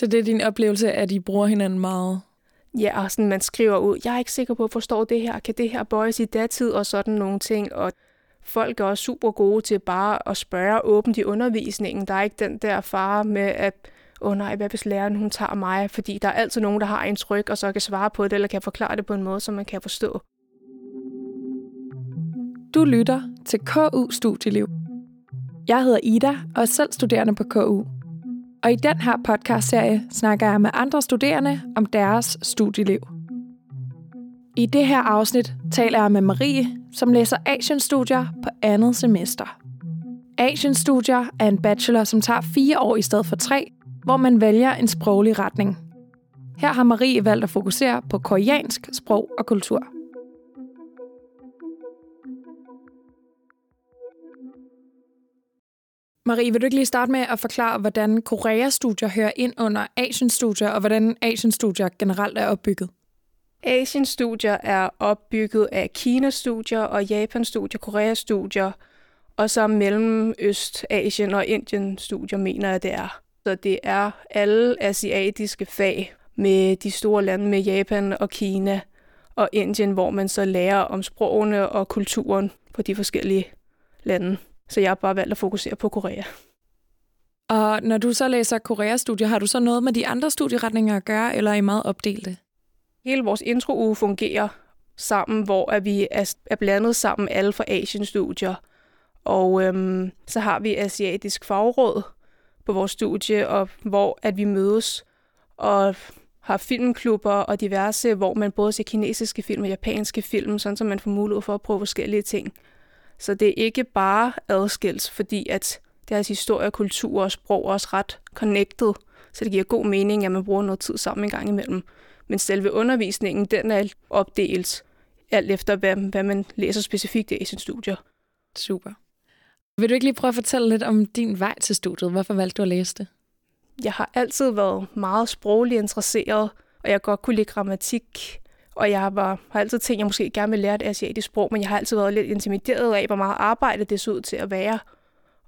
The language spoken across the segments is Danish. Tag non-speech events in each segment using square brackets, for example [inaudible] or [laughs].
Så det er din oplevelse, at I bruger hinanden meget? Ja, og sådan, man skriver ud, jeg er ikke sikker på, at forstår det her, kan det her bøjes i datid, og sådan nogle ting. Og folk er også super gode til bare at spørge åbent i undervisningen. Der er ikke den der fare med, at åh oh nej, hvad hvis læreren hun tager mig? Fordi der er altid nogen, der har en tryk, og så kan svare på det, eller kan forklare det på en måde, som man kan forstå. Du lytter til KU Studieliv. Jeg hedder Ida og er selv studerende på KU. Og i den her podcastserie snakker jeg med andre studerende om deres studieliv. I det her afsnit taler jeg med Marie, som læser Asienstudier på andet semester. Asienstudier er en bachelor, som tager fire år i stedet for tre, hvor man vælger en sproglig retning. Her har Marie valgt at fokusere på koreansk sprog og kultur. Marie, vil du ikke lige starte med at forklare, hvordan Korea-studier hører ind under Asien-studier, og hvordan Asien-studier generelt er opbygget? Asien-studier er opbygget af Kina-studier og Japan-studier, Korea-studier, og så Mellemøst-Asien og Indien-studier, mener jeg, det er. Så det er alle asiatiske fag med de store lande med Japan og Kina og Indien, hvor man så lærer om sprogene og kulturen på de forskellige lande. Så jeg har bare valgt at fokusere på Korea. Og når du så læser Korea-studier, har du så noget med de andre studieretninger at gøre, eller er I meget opdelte? Hele vores intro-uge fungerer sammen, hvor at vi er blandet sammen alle fra Asien-studier. Og øhm, så har vi asiatisk fagråd på vores studie, og hvor at vi mødes og har filmklubber og diverse, hvor man både ser kinesiske film og japanske film, sådan så man får mulighed for at prøve forskellige ting. Så det er ikke bare adskilt, fordi at deres historie, kultur og sprog er også ret connected, så det giver god mening, at man bruger noget tid sammen en gang imellem. Men selve undervisningen, den er opdelt alt efter, hvad, hvad man læser specifikt i sine studier. Super. Vil du ikke lige prøve at fortælle lidt om din vej til studiet? Hvorfor valgte du at læse det? Jeg har altid været meget sproglig interesseret, og jeg godt kunne lide grammatik, og jeg var, har altid tænkt, at jeg måske gerne vil lære et asiatisk sprog, men jeg har altid været lidt intimideret af, hvor meget arbejde det så ud til at være,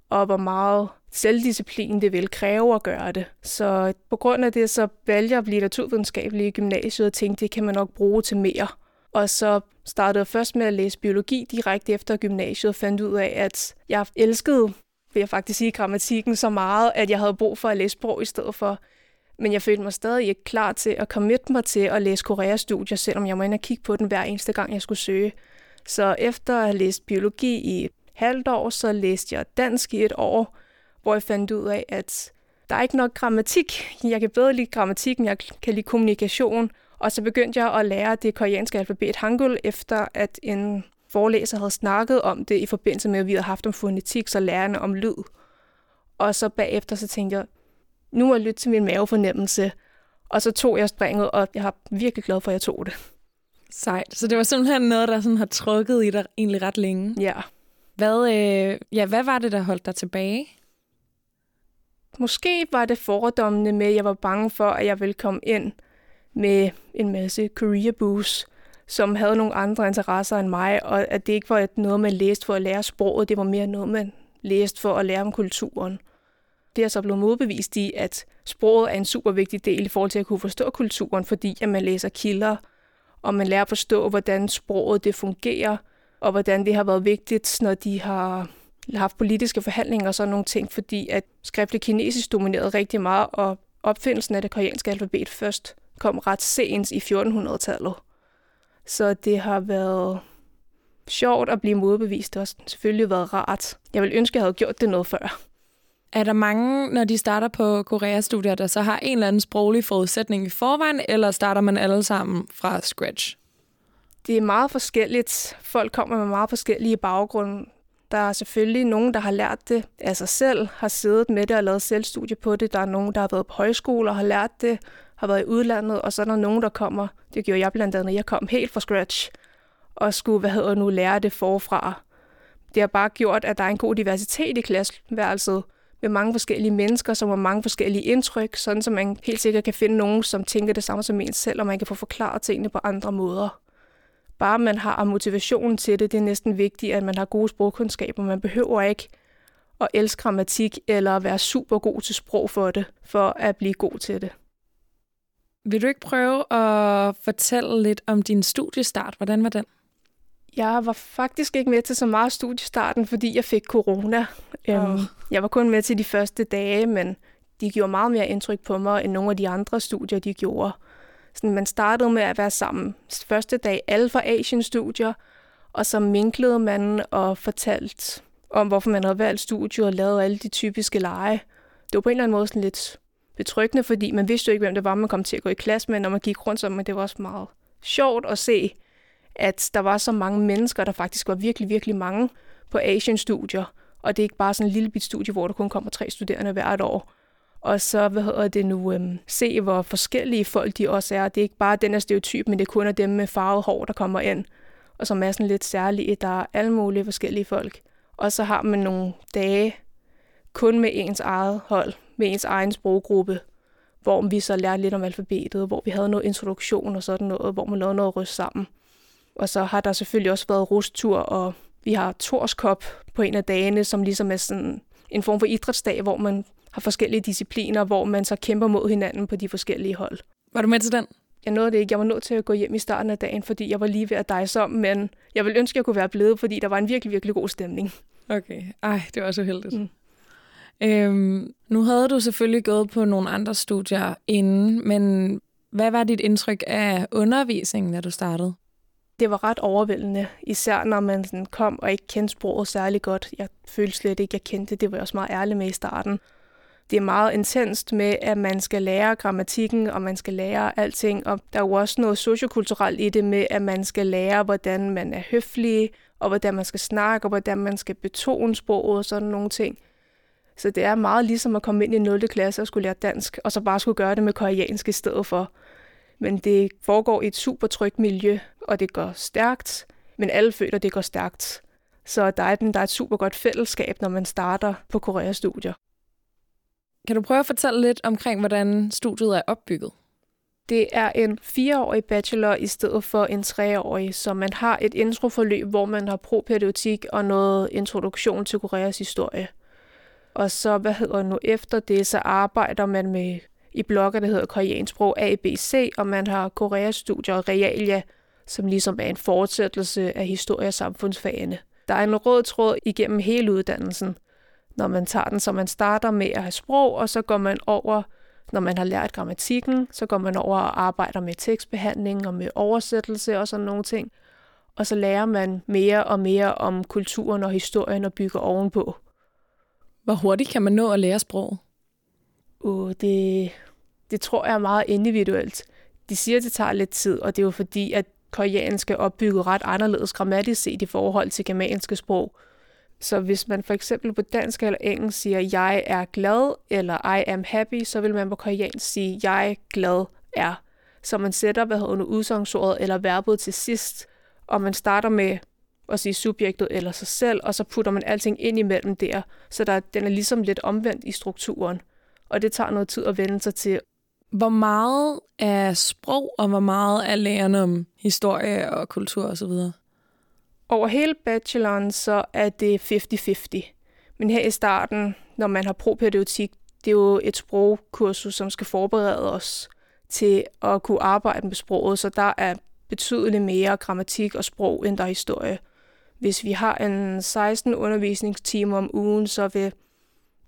og hvor meget selvdisciplin det vil kræve at gøre det. Så på grund af det, så valgte jeg at blive naturvidenskabelig i gymnasiet og tænkte, det kan man nok bruge til mere. Og så startede jeg først med at læse biologi direkte efter gymnasiet og fandt ud af, at jeg elskede, vil jeg faktisk sige, grammatikken så meget, at jeg havde brug for at læse sprog i stedet for. Men jeg følte mig stadig ikke klar til at commit mig til at læse Korea-studier, selvom jeg må ind og kigge på den hver eneste gang, jeg skulle søge. Så efter at have læst biologi i et halvt år, så læste jeg dansk i et år, hvor jeg fandt ud af, at der er ikke nok grammatik. Jeg kan bedre lide grammatik, men jeg kan lide kommunikation. Og så begyndte jeg at lære det koreanske alfabet Hangul, efter at en forelæser havde snakket om det i forbindelse med, at vi havde haft om fonetik, så lærerne om lyd. Og så bagefter så tænkte jeg, nu jeg lytte til min mavefornemmelse. Og så tog jeg springet, og jeg har virkelig glad for, at jeg tog det. Sejt. Så det var simpelthen noget, der sådan har trukket i dig egentlig ret længe. Ja. Hvad, øh, ja, hvad var det, der holdt dig tilbage? Måske var det fordommene med, at jeg var bange for, at jeg ville komme ind med en masse career boost, som havde nogle andre interesser end mig, og at det ikke var noget, man læste for at lære sproget, det var mere noget, man læste for at lære om kulturen. Det er så blevet modbevist i, at sproget er en super vigtig del i forhold til at kunne forstå kulturen, fordi at man læser kilder, og man lærer at forstå, hvordan sproget det fungerer, og hvordan det har været vigtigt, når de har haft politiske forhandlinger og sådan nogle ting, fordi at skriftlig kinesisk dominerede rigtig meget, og opfindelsen af det koreanske alfabet først kom ret sent i 1400-tallet. Så det har været sjovt at blive modbevist. Det har selvfølgelig været rart. Jeg vil ønske, at jeg havde gjort det noget før. Er der mange, når de starter på Korea-studier, der så har en eller anden sproglig forudsætning i forvejen, eller starter man alle sammen fra scratch? Det er meget forskelligt. Folk kommer med meget forskellige baggrunde. Der er selvfølgelig nogen, der har lært det af sig selv, har siddet med det og lavet selvstudie på det. Der er nogen, der har været på højskole og har lært det, har været i udlandet, og så er der nogen, der kommer, det gjorde jeg blandt andet, jeg kom helt fra scratch, og skulle, hvad hedder nu, lære det forfra. Det har bare gjort, at der er en god diversitet i klasseværelset, med mange forskellige mennesker, som har mange forskellige indtryk, sådan så man helt sikkert kan finde nogen, som tænker det samme som en selv, og man kan få forklaret tingene på andre måder. Bare man har motivationen til det, det er næsten vigtigt, at man har gode sprogkundskaber. Man behøver ikke at elske grammatik eller være super god til sprog for det, for at blive god til det. Vil du ikke prøve at fortælle lidt om din studiestart? Hvordan var den? Jeg var faktisk ikke med til så meget studiestarten, fordi jeg fik corona. Oh. Jeg var kun med til de første dage, men de gjorde meget mere indtryk på mig, end nogle af de andre studier, de gjorde. Sådan, man startede med at være sammen første dag, alle fra Asian-studier, og så minklede man og fortalte om, hvorfor man havde valgt studiet og lavet alle de typiske lege. Det var på en eller anden måde sådan lidt betryggende, fordi man vidste jo ikke, hvem det var, man kom til at gå i klasse med, når man gik rundt men det var også meget sjovt at se, at der var så mange mennesker, der faktisk var virkelig, virkelig mange på Asian-studier, og det er ikke bare sådan en lille bit studie, hvor der kun kommer tre studerende hvert år. Og så, hvad hedder det nu, øhm, se hvor forskellige folk de også er. Det er ikke bare den her stereotyp, men det er kun af dem med farvet hår, der kommer ind, og som er sådan lidt særlige. Der er alle mulige forskellige folk. Og så har man nogle dage kun med ens eget hold, med ens egen sproggruppe, hvor vi så lærte lidt om alfabetet, hvor vi havde noget introduktion og sådan noget, hvor man lavede noget ryst sammen. Og så har der selvfølgelig også været rustur, og vi har Torskop på en af dagene, som ligesom er sådan en form for idrætsdag, hvor man har forskellige discipliner, hvor man så kæmper mod hinanden på de forskellige hold. Var du med til den? Jeg nåede det ikke. Jeg var nødt til at gå hjem i starten af dagen, fordi jeg var lige ved at dig som, men jeg ville ønske, at jeg kunne være blevet, fordi der var en virkelig, virkelig god stemning. Okay. Ej, det var så heldigt. Mm. Øhm, nu havde du selvfølgelig gået på nogle andre studier inden, men hvad var dit indtryk af undervisningen, da du startede? Det var ret overvældende, især når man sådan kom og ikke kendte sproget særlig godt. Jeg følte slet ikke, at jeg kendte det. Det var jeg også meget ærlig med i starten. Det er meget intenst med, at man skal lære grammatikken, og man skal lære alting. Og der er jo også noget sociokulturelt i det med, at man skal lære, hvordan man er høflig, og hvordan man skal snakke, og hvordan man skal betone sproget og sådan nogle ting. Så det er meget ligesom at komme ind i 0. klasse og skulle lære dansk, og så bare skulle gøre det med koreansk i stedet for. Men det foregår i et super trygt miljø, og det går stærkt, men alle føler, det går stærkt. Så der er, der er et super godt fællesskab, når man starter på Korea-studier. Kan du prøve at fortælle lidt omkring, hvordan studiet er opbygget? Det er en fireårig bachelor i stedet for en treårig, så man har et introforløb, hvor man har propædeutik og noget introduktion til Koreas historie. Og så, hvad hedder nu, efter det, så arbejder man med i blogger, der hedder koreansk sprog ABC, og man har Koreastudier og Realia, som ligesom er en fortsættelse af historie- og samfundsfagene. Der er en rød tråd igennem hele uddannelsen, når man tager den, så man starter med at have sprog, og så går man over, når man har lært grammatikken, så går man over og arbejder med tekstbehandling og med oversættelse og sådan nogle ting. Og så lærer man mere og mere om kulturen og historien og bygger ovenpå. Hvor hurtigt kan man nå at lære sprog? Uh, det, det tror jeg er meget individuelt. De siger, at det tager lidt tid, og det er jo fordi, at koreansk er opbygget ret anderledes grammatisk set i forhold til germanske sprog. Så hvis man for eksempel på dansk eller engelsk siger, jeg er glad, eller I am happy, så vil man på koreansk sige, jeg glad er. Så man sætter, hvad hedder udsagnsordet eller verbet til sidst, og man starter med at sige subjektet eller sig selv, og så putter man alting ind imellem der, så der, den er ligesom lidt omvendt i strukturen. Og det tager noget tid at vende sig til. Hvor meget er sprog, og hvor meget er læren om historie og kultur osv.? Over hele bacheloren, så er det 50-50. Men her i starten, når man har propædeutik, det er jo et sprogkursus, som skal forberede os til at kunne arbejde med sproget, så der er betydeligt mere grammatik og sprog, end der er historie. Hvis vi har en 16 undervisningstimer om ugen, så vil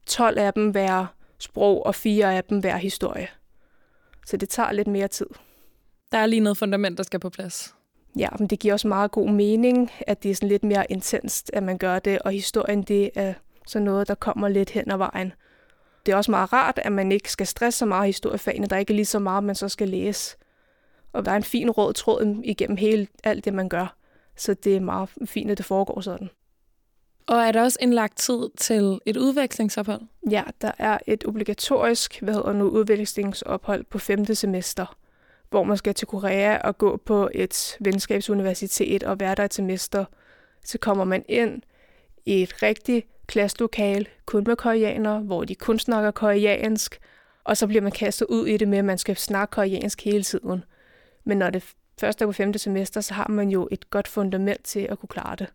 12 af dem være sprog, og 4 af dem være historie. Så det tager lidt mere tid. Der er lige noget fundament, der skal på plads. Ja, men det giver også meget god mening, at det er sådan lidt mere intenst, at man gør det, og historien det er sådan noget, der kommer lidt hen ad vejen. Det er også meget rart, at man ikke skal stresse så meget i historiefagene. Der er ikke lige så meget, man så skal læse. Og der er en fin rød tråd igennem hele alt det, man gør. Så det er meget fint, at det foregår sådan. Og er der også indlagt tid til et udvekslingsophold? Ja, der er et obligatorisk hvad hedder nu, udvekslingsophold på femte semester, hvor man skal til Korea og gå på et venskabsuniversitet og være der et semester. Så kommer man ind i et rigtigt klasselokal, kun med koreanere, hvor de kun snakker koreansk, og så bliver man kastet ud i det med, at man skal snakke koreansk hele tiden. Men når det først er på femte semester, så har man jo et godt fundament til at kunne klare det.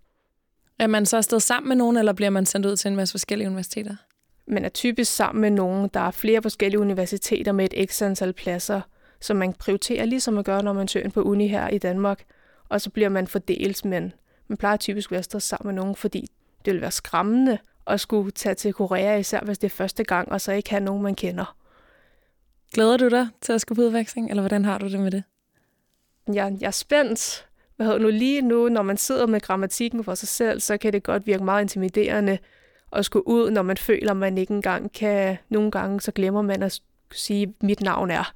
Er man så afsted sammen med nogen, eller bliver man sendt ud til en masse forskellige universiteter? Man er typisk sammen med nogen. Der er flere forskellige universiteter med et ekstra antal pladser. Så man prioriterer ligesom man gør, når man søger på uni her i Danmark, og så bliver man fordelt, men man plejer typisk at være sammen med nogen, fordi det vil være skræmmende at skulle tage til Korea, især hvis det er første gang, og så ikke have nogen, man kender. Glæder du dig til at skulle på udveksling, eller hvordan har du det med det? Jeg, jeg er spændt. Hvad hedder nu lige nu, når man sidder med grammatikken for sig selv, så kan det godt virke meget intimiderende at skulle ud, når man føler, man ikke engang kan. Nogle gange så glemmer man at sige, mit navn er.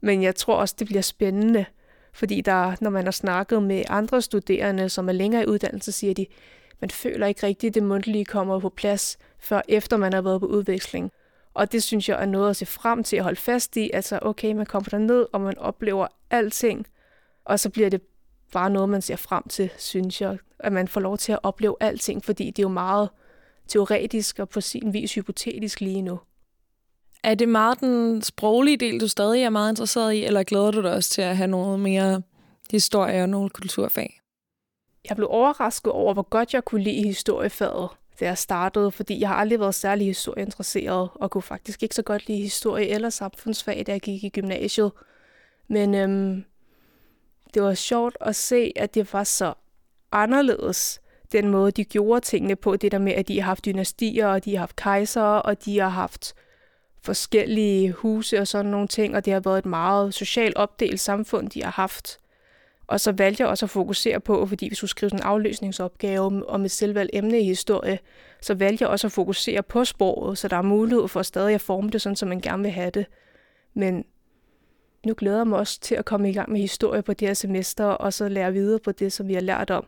Men jeg tror også, det bliver spændende, fordi der, når man har snakket med andre studerende, som er længere i uddannelse, siger de, man føler ikke rigtigt, at det mundtlige kommer på plads, før efter man har været på udveksling. Og det synes jeg er noget at se frem til at holde fast i. Altså, okay, man kommer derned, og man oplever alting, og så bliver det bare noget, man ser frem til, synes jeg. At man får lov til at opleve alting, fordi det er jo meget teoretisk og på sin vis hypotetisk lige nu. Er det meget den sproglige del, du stadig er meget interesseret i, eller glæder du dig også til at have noget mere historie og nogle kulturfag? Jeg blev overrasket over, hvor godt jeg kunne lide historiefaget, da jeg startede, fordi jeg har aldrig været særlig historieinteresseret, og kunne faktisk ikke så godt lide historie eller samfundsfag, da jeg gik i gymnasiet. Men øhm, det var sjovt at se, at det var så anderledes, den måde, de gjorde tingene på. Det der med, at de har haft dynastier, og de har haft kejsere, og de har haft forskellige huse og sådan nogle ting, og det har været et meget socialt opdelt samfund, de har haft. Og så valgte jeg også at fokusere på, fordi vi skulle skrive en afløsningsopgave om et selvvalgt emne i historie, så valgte jeg også at fokusere på sproget, så der er mulighed for stadig at forme det sådan, som man gerne vil have det. Men nu glæder jeg mig også til at komme i gang med historie på det her semester, og så lære videre på det, som vi har lært om.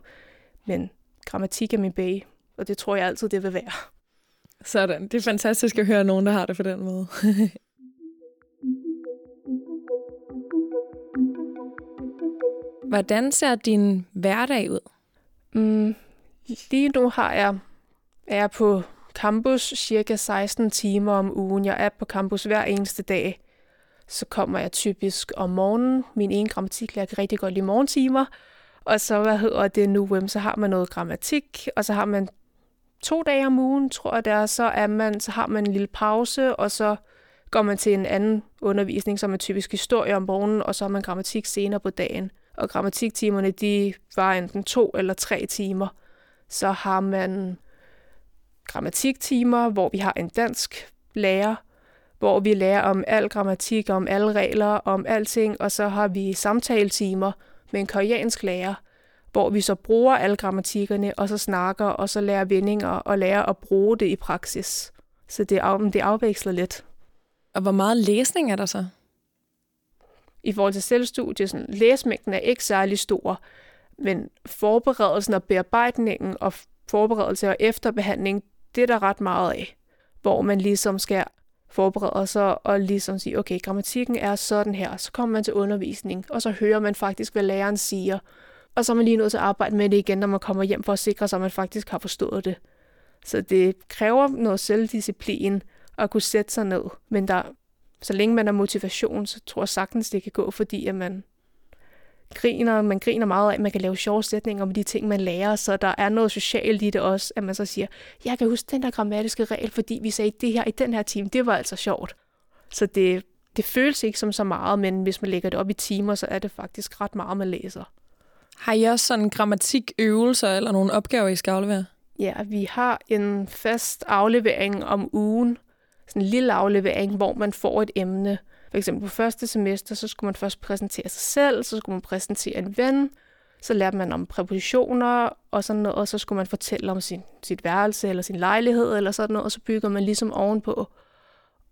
Men grammatik er min bag, og det tror jeg altid, det vil være. Sådan. Det er fantastisk at høre nogen, der har det på den måde. [laughs] Hvordan ser din hverdag ud? Mm, lige nu har jeg, er jeg på campus cirka 16 timer om ugen. Jeg er på campus hver eneste dag. Så kommer jeg typisk om morgenen. Min ene grammatiklærer kan rigtig godt lide morgentimer. Og så, hvad hedder det nu, så har man noget grammatik, og så har man to dage om ugen, tror jeg det er, så, er man, så har man en lille pause, og så går man til en anden undervisning, som er typisk historie om morgenen, og så har man grammatik senere på dagen. Og grammatiktimerne, de var enten to eller tre timer. Så har man grammatiktimer, hvor vi har en dansk lærer, hvor vi lærer om al grammatik, om alle regler, om alting, og så har vi samtaletimer med en koreansk lærer, hvor vi så bruger alle grammatikkerne, og så snakker, og så lærer vendinger, og lærer at bruge det i praksis. Så det, af, det afveksler lidt. Og hvor meget læsning er der så? I forhold til selvstudie, sådan, læsmængden er ikke særlig stor, men forberedelsen og bearbejdningen og forberedelse og efterbehandling, det er der ret meget af, hvor man ligesom skal forberede sig og ligesom sige, okay, grammatikken er sådan her, så kommer man til undervisning, og så hører man faktisk, hvad læreren siger, og så er man lige nødt til at arbejde med det igen, når man kommer hjem for at sikre sig, at man faktisk har forstået det. Så det kræver noget selvdisciplin at kunne sætte sig ned. Men der, så længe man har motivation, så tror jeg sagtens, det kan gå, fordi at man griner, man griner meget af, at man kan lave sjove sætninger om de ting, man lærer, så der er noget socialt i det også, at man så siger, jeg kan huske den der grammatiske regel, fordi vi sagde det her i den her time, det var altså sjovt. Så det, det føles ikke som så meget, men hvis man lægger det op i timer, så er det faktisk ret meget, man læser. Har I også sådan grammatikøvelser eller nogle opgaver, I skal aflevere? Ja, vi har en fast aflevering om ugen. Sådan en lille aflevering, hvor man får et emne. For eksempel på første semester, så skulle man først præsentere sig selv, så skulle man præsentere en ven, så lærte man om præpositioner og sådan noget, og så skulle man fortælle om sin, sit værelse eller sin lejlighed eller sådan noget, og så bygger man ligesom ovenpå.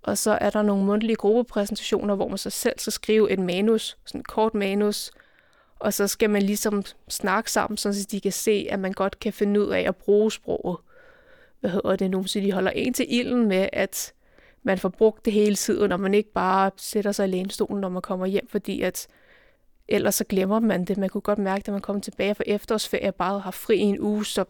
Og så er der nogle mundtlige gruppepræsentationer, hvor man så selv skal skrive et manus, sådan et kort manus, og så skal man ligesom snakke sammen, så de kan se, at man godt kan finde ud af at bruge sproget. Hvad hedder det nu? Så de holder en til ilden med, at man får brugt det hele tiden, og man ikke bare sætter sig i lænestolen, når man kommer hjem, fordi at ellers så glemmer man det. Man kunne godt mærke, at man kom tilbage fra efterårsferie og bare har fri i en uge, så,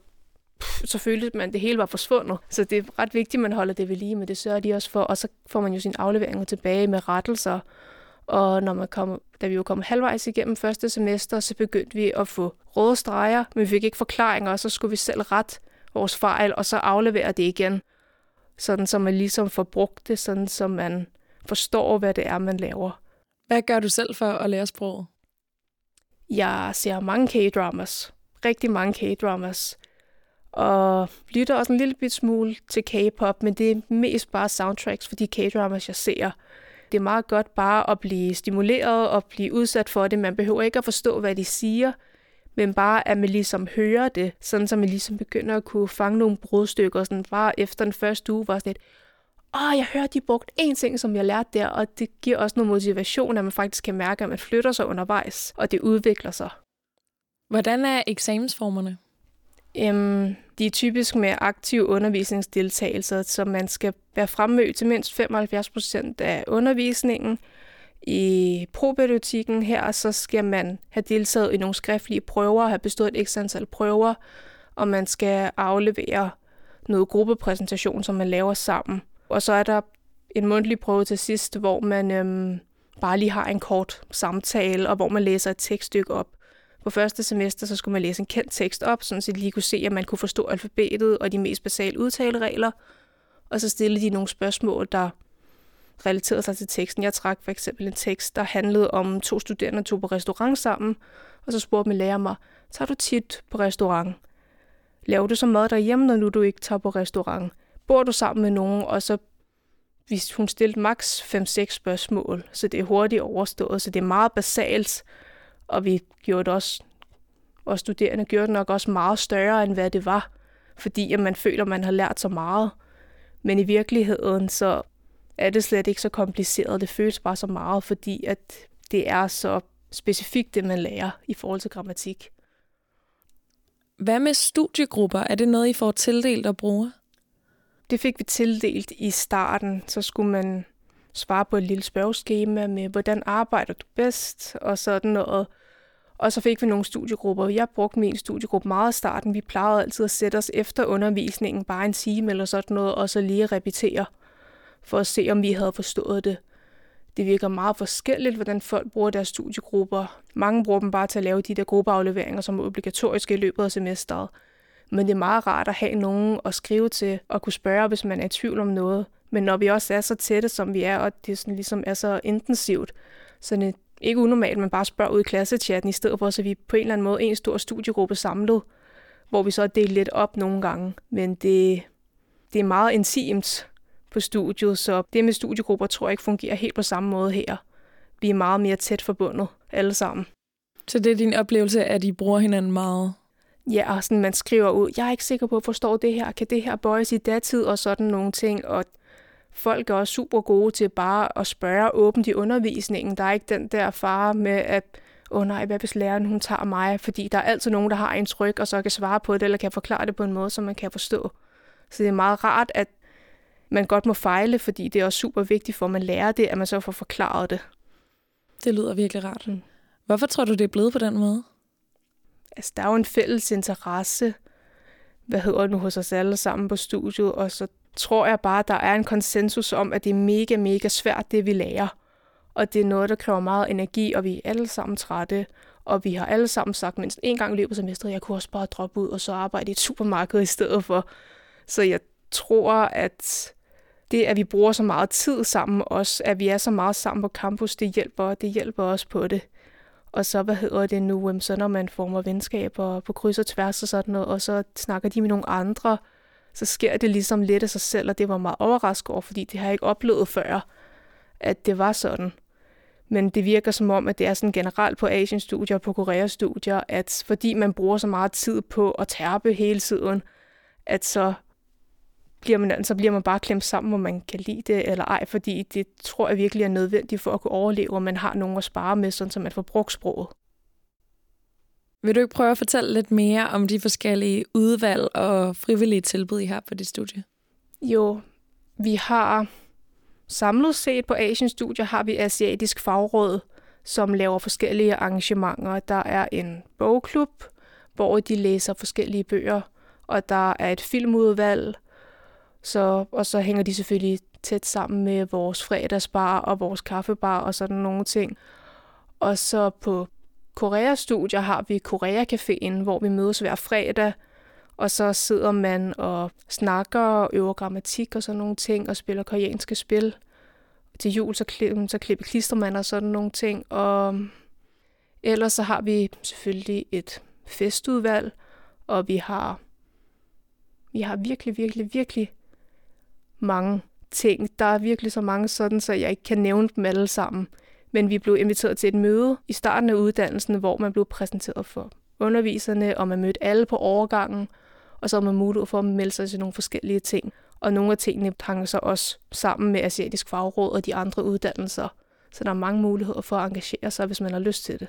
pff, så følte man, at det hele var forsvundet. Så det er ret vigtigt, at man holder det ved lige, men det sørger de også for. Og så får man jo sin afleveringer tilbage med rettelser og når man kom, da vi jo kom halvvejs igennem første semester, så begyndte vi at få røde streger, men vi fik ikke forklaringer, og så skulle vi selv ret vores fejl, og så aflevere det igen. Sådan så man ligesom får brugt det, sådan så man forstår, hvad det er, man laver. Hvad gør du selv for at lære sproget? Jeg ser mange K-dramas. Rigtig mange K-dramas. Og lytter også en lille bit smule til K-pop, men det er mest bare soundtracks for de K-dramas, jeg ser. Det er meget godt bare at blive stimuleret og blive udsat for det. Man behøver ikke at forstå, hvad de siger, men bare at man ligesom hører det, sådan så man ligesom begynder at kunne fange nogle brudstykker, sådan bare efter den første uge var sådan lidt, åh, jeg hørte, de brugt én ting, som jeg lærte der, og det giver også noget motivation, at man faktisk kan mærke, at man flytter sig undervejs, og det udvikler sig. Hvordan er eksamensformerne? Øhm, de er typisk med aktiv undervisningsdeltagelse, så man skal være fremmødt til mindst 75 procent af undervisningen. I probiotikken her, så skal man have deltaget i nogle skriftlige prøver, have bestået et ekstra antal prøver, og man skal aflevere noget gruppepræsentation, som man laver sammen. Og så er der en mundtlig prøve til sidst, hvor man øhm, bare lige har en kort samtale, og hvor man læser et tekststykke op. På første semester, så skulle man læse en kendt tekst op, sådan så de lige kunne se, at man kunne forstå alfabetet og de mest basale udtaleregler. Og så stille de nogle spørgsmål, der relaterede sig til teksten. Jeg trak for eksempel en tekst, der handlede om to studerende, der tog på restaurant sammen, og så spurgte min lærer mig, tager du tit på restaurant? Laver du så mad derhjemme, når nu du ikke tager på restaurant? Bor du sammen med nogen? Og så hvis hun stillede maks 5-6 spørgsmål, så det er hurtigt overstået, så det er meget basalt, og vi gjorde det også, og studerende gjorde det nok også meget større, end hvad det var, fordi at man føler, at man har lært så meget. Men i virkeligheden, så er det slet ikke så kompliceret. Det føles bare så meget, fordi at det er så specifikt, det man lærer i forhold til grammatik. Hvad med studiegrupper? Er det noget, I får tildelt at bruge? Det fik vi tildelt i starten. Så skulle man svare på et lille spørgeskema med, hvordan arbejder du bedst, og sådan noget. Og så fik vi nogle studiegrupper. Jeg brugte min studiegruppe meget i starten. Vi plejede altid at sætte os efter undervisningen, bare en time eller sådan noget, og så lige repetere, for at se, om vi havde forstået det. Det virker meget forskelligt, hvordan folk bruger deres studiegrupper. Mange bruger dem bare til at lave de der gruppeafleveringer, som er obligatoriske i løbet af semesteret. Men det er meget rart at have nogen at skrive til og kunne spørge, hvis man er i tvivl om noget. Men når vi også er så tætte, som vi er, og det sådan ligesom er så intensivt, så det er ikke unormalt, man bare spørger ud i klassechatten, i stedet for, så vi på en eller anden måde en stor studiegruppe samlet, hvor vi så deler lidt op nogle gange. Men det, det er meget intimt på studiet, så det med studiegrupper tror jeg ikke fungerer helt på samme måde her. Vi er meget mere tæt forbundet alle sammen. Så det er din oplevelse, at I bruger hinanden meget? Ja, og sådan, man skriver ud, jeg er ikke sikker på at forstå det her, kan det her bøjes i datid og sådan nogle ting, og folk er også super gode til bare at spørge åbent i undervisningen. Der er ikke den der fare med, at åh oh nej, hvad hvis læreren hun tager mig? Fordi der er altid nogen, der har en tryk, og så kan svare på det, eller kan forklare det på en måde, som man kan forstå. Så det er meget rart, at man godt må fejle, fordi det er også super vigtigt for, at man lærer det, at man så får forklaret det. Det lyder virkelig rart. Mm. Hvorfor tror du, det er blevet på den måde? Altså, der er jo en fælles interesse, hvad hedder nu hos os alle sammen på studiet, og så tror jeg bare, der er en konsensus om, at det er mega, mega svært, det vi lærer. Og det er noget, der kræver meget energi, og vi er alle sammen trætte. Og vi har alle sammen sagt mindst en gang i løbet af semesteret, jeg kunne også bare droppe ud og så arbejde i et supermarked i stedet for. Så jeg tror, at det, at vi bruger så meget tid sammen også, at vi er så meget sammen på campus, det hjælper, det hjælper os på det. Og så, hvad hedder det nu, så når man former venskaber på kryds og tværs og sådan noget, og så snakker de med nogle andre, så sker det ligesom lidt af sig selv, og det var meget overrasket over, fordi det har jeg ikke oplevet før, at det var sådan. Men det virker som om, at det er sådan generelt på Asien-studier og på Korea-studier, at fordi man bruger så meget tid på at tærpe hele tiden, at så bliver man, så bliver man bare klemt sammen, hvor man kan lide det eller ej, fordi det tror jeg virkelig er nødvendigt for at kunne overleve, og man har nogen at spare med, sådan så man får brugt sproget. Vil du ikke prøve at fortælle lidt mere om de forskellige udvalg og frivillige tilbud, I har på dit studie? Jo, vi har samlet set på Asian Studier har vi Asiatisk Fagråd, som laver forskellige arrangementer. Der er en bogklub, hvor de læser forskellige bøger, og der er et filmudvalg, så, og så hænger de selvfølgelig tæt sammen med vores fredagsbar og vores kaffebar og sådan nogle ting. Og så på Korea-studier har vi Korea Caféen, hvor vi mødes hver fredag, og så sidder man og snakker og øver grammatik og sådan nogle ting, og spiller koreanske spil. til jul, så, klip, så klipper klister man og sådan nogle ting. Og ellers så har vi selvfølgelig et festudvalg, og vi har, vi har virkelig, virkelig, virkelig mange ting. Der er virkelig så mange sådan, så jeg ikke kan nævne dem alle sammen. Men vi blev inviteret til et møde i starten af uddannelsen, hvor man blev præsenteret for underviserne, og man mødte alle på overgangen, og så havde man mulighed for at melde sig til nogle forskellige ting. Og nogle af tingene hænger så også sammen med Asiatisk Fagråd og de andre uddannelser. Så der er mange muligheder for at engagere sig, hvis man har lyst til det.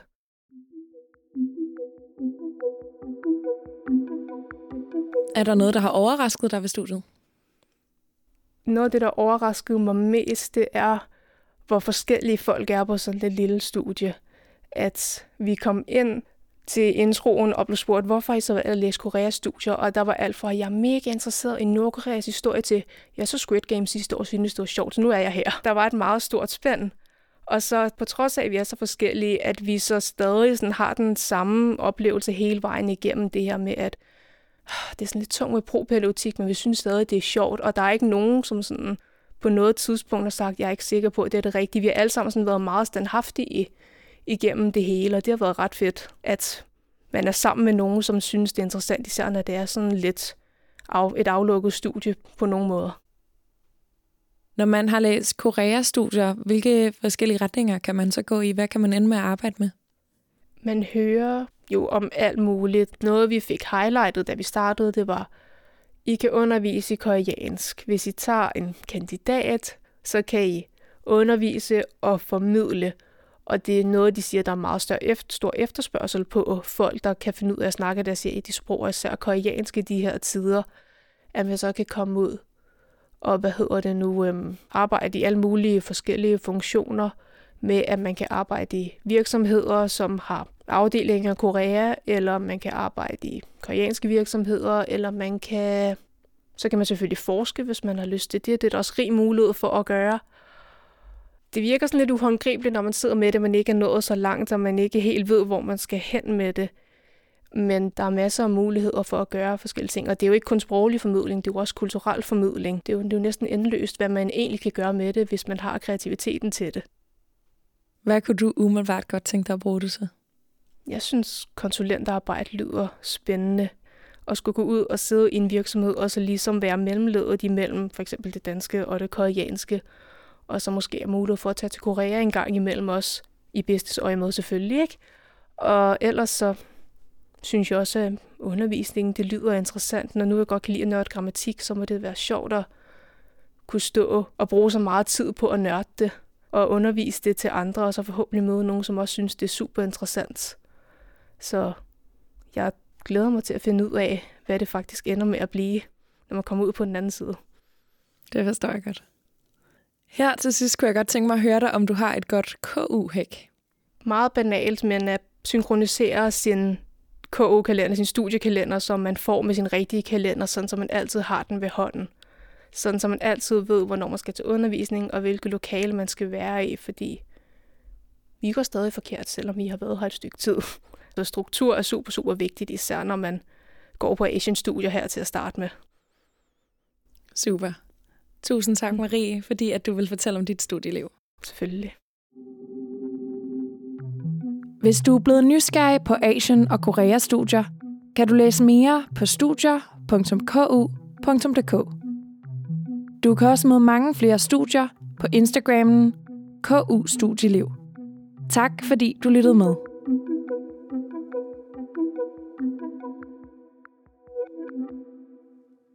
Er der noget, der har overrasket dig ved studiet? Noget af det, der overraskede mig mest, det er, hvor forskellige folk er på sådan et lille studie. At vi kom ind til introen og blev spurgt, hvorfor I så valgte at læse Koreas studier, og der var alt fra, at jeg er mega interesseret i Nordkoreas historie til, jeg så Squid Game sidste år, synes det var sjovt, så nu er jeg her. Der var et meget stort spænd. Og så på trods af, at vi er så forskellige, at vi så stadig sådan har den samme oplevelse hele vejen igennem det her med, at det er sådan lidt tungt med propædagogik, men vi synes stadig, det er sjovt, og der er ikke nogen, som sådan på noget tidspunkt har sagt, jeg er ikke sikker på, at det er det rigtige. Vi har alle sammen sådan været meget standhaftige igennem det hele, og det har været ret fedt, at man er sammen med nogen, som synes, det er interessant, især når det er sådan lidt af, et aflukket studie på nogen måder. Når man har læst Korea-studier, hvilke forskellige retninger kan man så gå i? Hvad kan man ende med at arbejde med? Man hører jo om alt muligt. Noget, vi fik highlightet, da vi startede, det var, I kan undervise i koreansk. Hvis I tager en kandidat, så kan I undervise og formidle. Og det er noget, de siger, der er meget større efter, stor efterspørgsel på folk, der kan finde ud af at snakke deres de sprog, især koreanske i de her tider, at man så kan komme ud og hvad hedder det nu, øhm, arbejde i alle mulige forskellige funktioner med, at man kan arbejde i virksomheder, som har afdelinger i Korea, eller man kan arbejde i koreanske virksomheder, eller man kan, så kan man selvfølgelig forske, hvis man har lyst til det. Det er der også rig mulighed for at gøre. Det virker sådan lidt uhåndgribeligt, når man sidder med det, man ikke er nået så langt, og man ikke helt ved, hvor man skal hen med det. Men der er masser af muligheder for at gøre forskellige ting, og det er jo ikke kun sproglig formidling, det er jo også kulturel formidling. Det er jo, det er jo næsten endeløst, hvad man egentlig kan gøre med det, hvis man har kreativiteten til det. Hvad kunne du umiddelbart godt tænke dig at bruge det til? Jeg synes, konsulentarbejde lyder spændende. At skulle gå ud og sidde i en virksomhed, og så ligesom være mellemledet imellem for eksempel det danske og det koreanske, og så måske have mulighed for at tage til Korea en gang imellem os, i bedstes øje med selvfølgelig, ikke? Og ellers så synes jeg også, at undervisningen det lyder interessant. Når nu jeg godt kan lide at nørde grammatik, så må det være sjovt at kunne stå og bruge så meget tid på at nørde det og undervise det til andre, og så forhåbentlig møde nogen, som også synes, det er super interessant. Så jeg glæder mig til at finde ud af, hvad det faktisk ender med at blive, når man kommer ud på den anden side. Det forstår jeg godt. Her til sidst kunne jeg godt tænke mig at høre dig, om du har et godt KU-hæk. Meget banalt, men at synkronisere sin KU-kalender, sin studiekalender, som man får med sin rigtige kalender, sådan så man altid har den ved hånden. Sådan så man altid ved, hvornår man skal til undervisning, og hvilke lokale man skal være i, fordi vi går stadig forkert, selvom vi har været her et stykke tid. Så struktur er super, super vigtigt, især når man går på Asian Studier her til at starte med. Super. Tusind tak, Marie, fordi at du vil fortælle om dit studieliv. Selvfølgelig. Hvis du er blevet nysgerrig på Asian og Korea studier, kan du læse mere på studier.ku.dk. Du kan også møde mange flere studier på Instagrammen KU Studieliv. Tak fordi du lyttede med.